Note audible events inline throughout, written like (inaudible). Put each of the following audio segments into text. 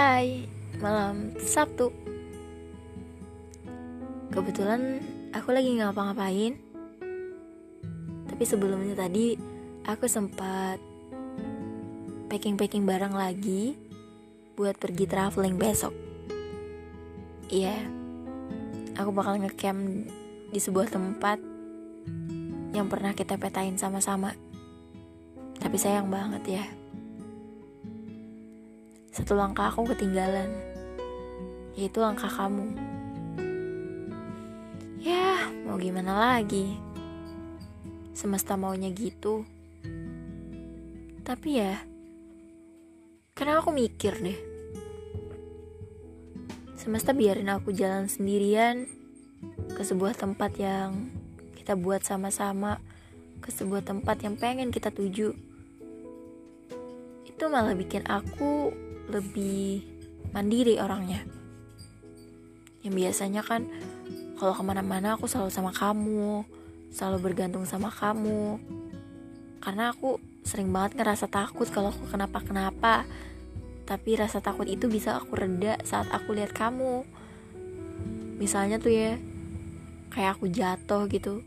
Hai, malam Sabtu. Kebetulan aku lagi ngapa-ngapain. Tapi sebelumnya tadi aku sempat packing-packing barang lagi buat pergi traveling besok. Iya, aku bakal ngecamp di sebuah tempat yang pernah kita petain sama-sama. Tapi sayang banget ya. Satu langkah aku ketinggalan. Yaitu langkah kamu. Ya, mau gimana lagi? Semesta maunya gitu. Tapi ya, karena aku mikir deh. Semesta biarin aku jalan sendirian ke sebuah tempat yang kita buat sama-sama, ke sebuah tempat yang pengen kita tuju. Itu malah bikin aku lebih mandiri orangnya. Yang biasanya kan kalau ke mana-mana aku selalu sama kamu, selalu bergantung sama kamu. Karena aku sering banget ngerasa takut kalau aku kenapa-kenapa. Tapi rasa takut itu bisa aku reda saat aku lihat kamu. Misalnya tuh ya, kayak aku jatuh gitu.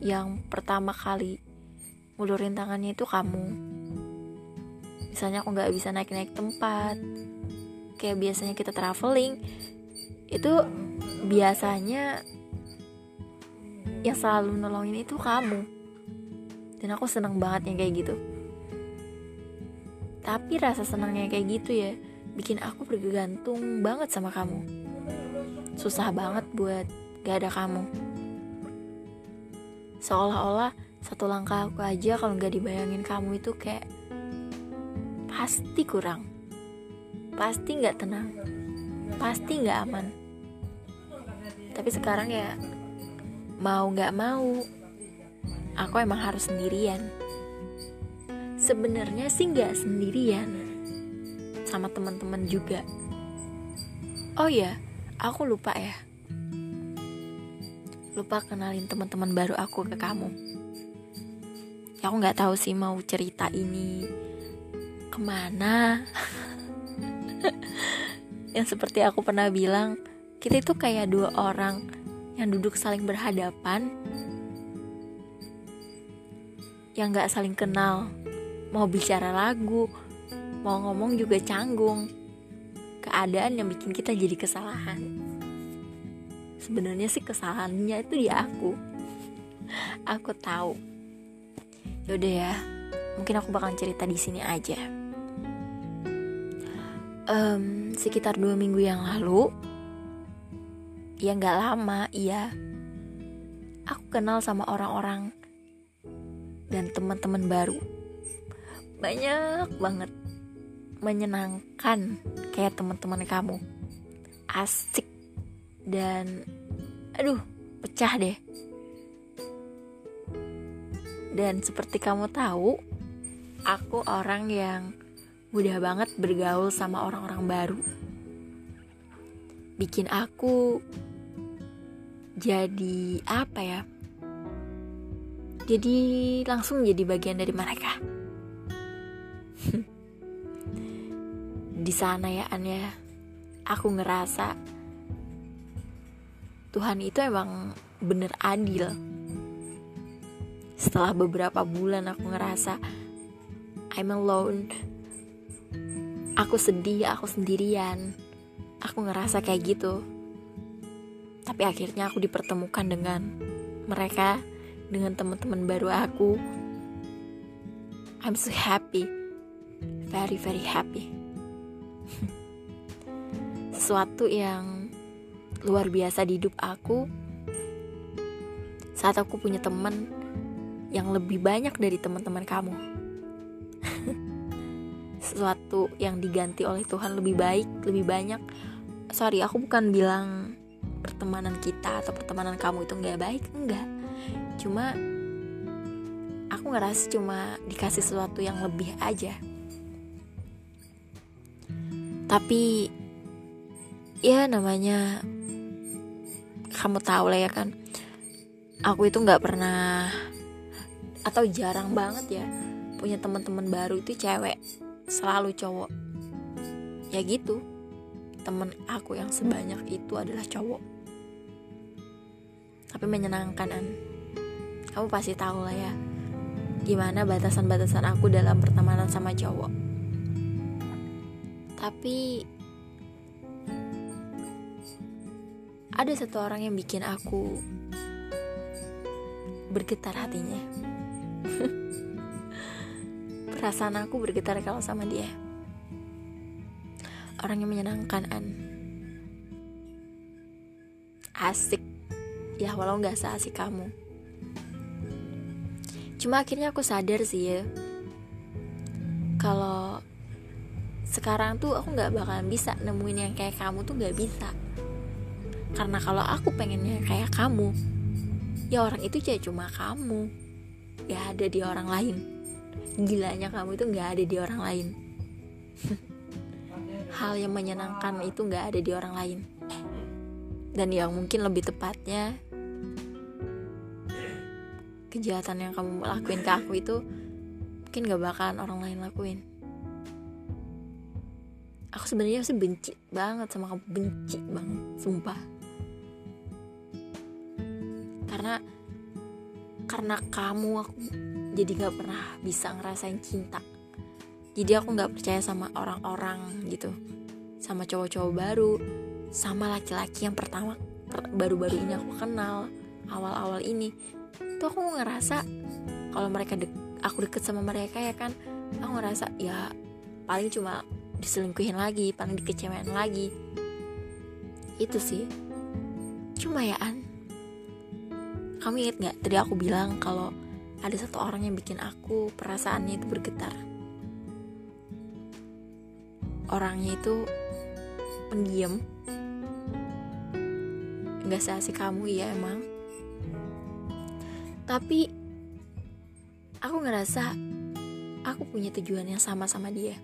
Yang pertama kali ngulurin tangannya itu kamu misalnya aku nggak bisa naik-naik tempat kayak biasanya kita traveling itu biasanya yang selalu nolongin itu kamu. Dan aku seneng banget yang kayak gitu. Tapi rasa senangnya kayak gitu ya bikin aku bergantung banget sama kamu. Susah banget buat gak ada kamu. Seolah-olah satu langkah aku aja kalau nggak dibayangin kamu itu kayak pasti kurang. Pasti nggak tenang. Pasti nggak aman. Tapi sekarang ya mau nggak mau aku emang harus sendirian. Sebenarnya sih nggak sendirian. Sama teman-teman juga. Oh ya aku lupa ya. Lupa kenalin teman-teman baru aku ke kamu. Aku nggak tahu sih mau cerita ini ke mana? (laughs) Yang seperti aku pernah bilang kita itu kayak dua orang yang duduk saling berhadapan yang gak saling kenal. Mau bicara lagu mau ngomong juga canggung. Keadaan yang bikin kita jadi kesalahan. Sebenarnya sih kesalahannya itu di aku. Aku tahu. Yaudah ya mungkin aku bakal cerita di sini aja um, sekitar dua minggu yang lalu. Ya nggak lama iya. Aku kenal sama orang-orang dan teman-teman baru. Banyak banget menyenangkan kayak teman-teman kamu. Asik dan aduh pecah deh. Dan seperti kamu tahu aku orang yang mudah banget bergaul sama orang-orang baru. Bikin aku jadi apa ya? Jadi langsung jadi bagian dari mereka. (laughs) Di sana ya An ya, aku ngerasa Tuhan itu emang bener adil. Setelah beberapa bulan aku ngerasa I'm alone aku sedih, aku sendirian. Aku ngerasa kayak gitu. Tapi akhirnya aku dipertemukan dengan mereka, dengan teman-teman baru aku. I'm so happy. Very very happy. (laughs) Sesuatu yang luar biasa di hidup aku saat aku punya teman yang lebih banyak dari teman-teman kamu (laughs) sesuatu yang diganti oleh Tuhan lebih baik, lebih banyak. Sorry, aku bukan bilang pertemanan kita atau pertemanan kamu itu nggak baik, enggak. Cuma aku ngerasa cuma dikasih sesuatu yang lebih aja. Tapi ya namanya kamu tahu lah ya kan. Aku itu nggak pernah atau jarang banget ya punya teman-teman baru itu cewek selalu cowok. Ya gitu. Temen aku yang sebanyak itu adalah cowok. Tapi menyenangkan an. Kamu pasti tahu lah ya gimana batasan-batasan aku dalam pertemanan sama cowok. Tapi ada satu orang yang bikin aku bergetar hatinya (laughs) perasaan aku bergetar kalau sama dia. Orang yang menyenangkan an. Asik. Ya walau nggak seasik kamu. Cuma akhirnya aku sadar sih ya. Kalau sekarang tuh aku nggak bakalan bisa nemuin yang kayak kamu tuh nggak bisa. Karena kalau aku pengennya kayak kamu ya orang itu ya cuma kamu. Gak ada di orang lain gilanya kamu itu gak ada di orang lain. (laughs) Hal yang menyenangkan itu gak ada di orang lain. Dan yang mungkin lebih tepatnya kejahatan yang kamu lakuin ke aku itu mungkin gak bakalan orang lain lakuin. Aku sebenarnya sih benci banget sama kamu benci banget sumpah. Karena karena kamu aku jadi nggak pernah bisa ngerasain cinta. Jadi aku nggak percaya sama orang-orang gitu. Sama cowok-cowok baru sama laki-laki yang pertama baru-baru ini aku kenal awal-awal ini. Tuh aku ngerasa kalau mereka dek aku deket sama mereka ya kan aku ngerasa ya paling cuma diselingkuhin lagi paling dikecewain lagi. Itu sih. Cuma ya an kamu inget gak tadi aku bilang kalau ada satu orang yang bikin aku perasaannya itu bergetar. Orangnya itu pendiam. Nggak seasik kamu ya emang. Tapi aku ngerasa aku punya tujuan yang sama sama dia.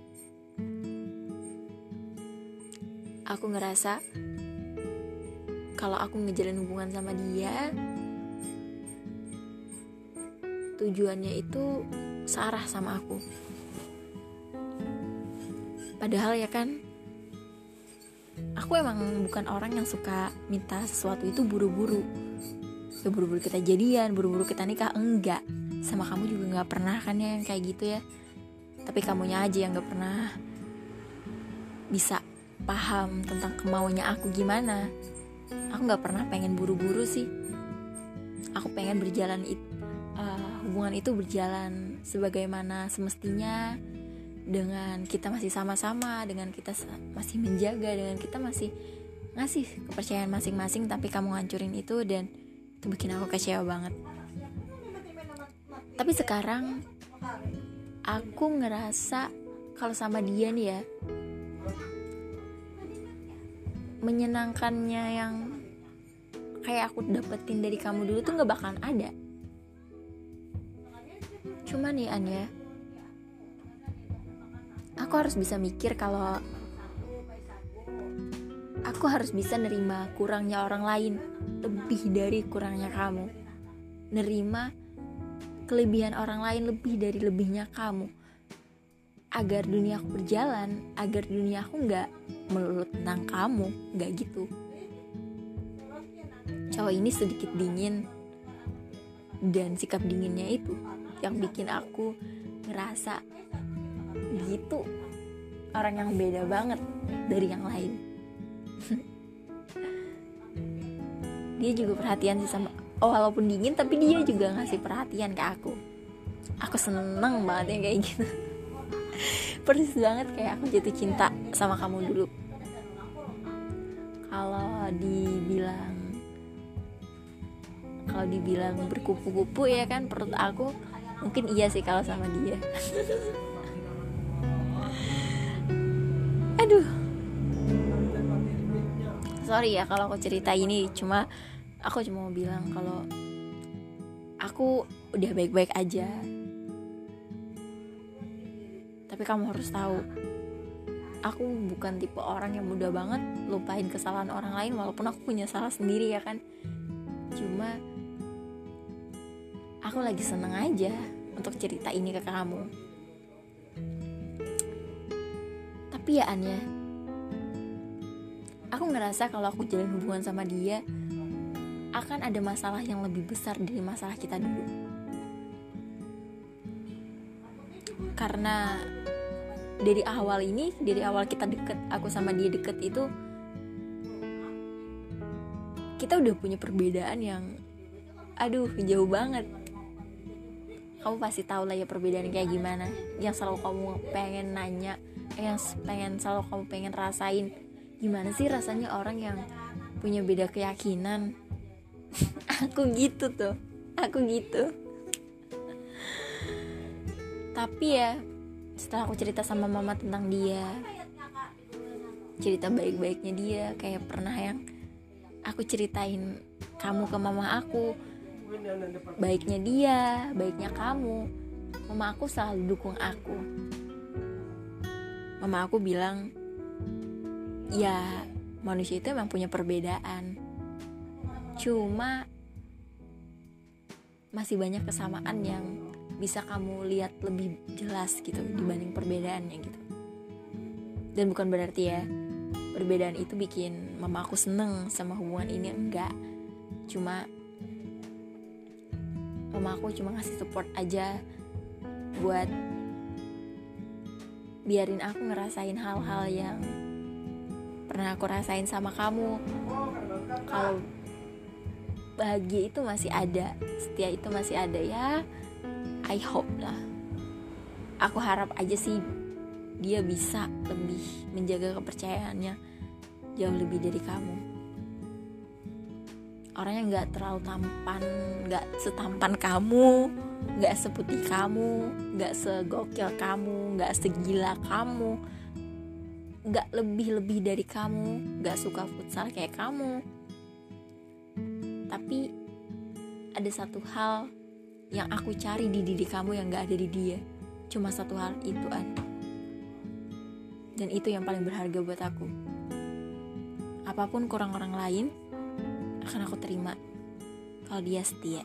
Aku ngerasa kalau aku ngejalin hubungan sama dia tujuannya itu searah sama aku. Padahal ya kan aku emang bukan orang yang suka minta sesuatu itu buru-buru. Ya buru-buru kita jadian buru-buru kita nikah enggak. Sama kamu juga nggak pernah kan ya yang kayak gitu ya. Tapi kamunya aja yang nggak pernah bisa paham tentang kemauannya aku gimana. Aku nggak pernah pengen buru-buru sih. Aku pengen berjalan hubungan itu berjalan sebagaimana semestinya dengan kita masih sama-sama dengan kita masih menjaga dengan kita masih ngasih kepercayaan masing-masing tapi kamu ngancurin itu dan itu bikin aku kecewa banget. Tapi sekarang aku ngerasa kalau sama dia nih ya menyenangkannya yang kayak aku dapetin dari kamu dulu tuh nggak bakalan ada Cuma nih An ya. Aku harus bisa mikir kalau Aku harus bisa nerima kurangnya orang lain Lebih dari kurangnya kamu. Nerima kelebihan orang lain lebih dari lebihnya kamu. Agar dunia aku berjalan Agar dunia aku gak melulu tentang kamu Gak gitu. Cowok ini sedikit dingin Dan sikap dinginnya itu yang bikin aku ngerasa gitu. Orang yang beda banget dari yang lain. (laughs) Dia juga perhatian sih sama oh, walaupun dingin tapi dia juga ngasih perhatian ke aku. Aku seneng banget yang kayak gitu. (laughs) Persis banget kayak aku jatuh cinta sama kamu dulu. Kalau dibilang kalau dibilang berkupu-kupu ya kan perut aku mungkin iya sih kalau sama dia. Aduh. Sorry ya kalau aku cerita ini cuma aku cuma mau bilang kalau aku udah baik-baik aja. Tapi kamu harus tahu aku bukan tipe orang yang mudah banget lupain kesalahan orang lain walaupun aku punya salah sendiri ya kan. Cuma aku lagi seneng aja untuk cerita ini ke kamu. Tapi ya Anya aku ngerasa kalau aku jalan hubungan sama dia akan ada masalah yang lebih besar dari masalah kita dulu. Karena dari awal ini dari awal kita deket aku sama dia deket itu kita udah punya perbedaan yang aduh jauh banget kamu pasti tahu lah ya perbedaan kayak gimana. Yang selalu kamu pengen nanya yang pengen selalu kamu pengen rasain. Gimana sih rasanya orang yang punya beda keyakinan? (laughs) Aku gitu tuh. Aku gitu. Tapi ya setelah aku cerita sama mama tentang dia cerita baik-baiknya dia kayak pernah yang aku ceritain kamu ke mama aku baiknya dia baiknya kamu. Mama aku selalu dukung aku. Mama aku bilang ya manusia itu emang punya perbedaan. Cuma masih banyak kesamaan yang bisa kamu lihat lebih jelas gitu dibanding perbedaannya gitu. Dan bukan berarti ya perbedaan itu bikin mama aku seneng sama hubungan ini enggak. Cuma mama aku cuma ngasih support aja buat biarin aku ngerasain hal-hal yang pernah aku rasain sama kamu. Kalau bahagia itu masih ada setia itu masih ada ya. I hope lah. Aku harap aja sih dia bisa lebih menjaga kepercayaannya jauh lebih dari kamu orangnya nggak terlalu tampan nggak setampan kamu nggak seputih kamu nggak segokil kamu nggak segila kamu. Nggak lebih lebih dari kamu nggak suka futsal kayak kamu. Tapi ada satu hal yang aku cari di diri kamu yang gak ada di dia. Cuma satu hal itu an. Dan itu yang paling berharga buat aku. Apa pun kurang orang lain akan aku terima kalau dia setia.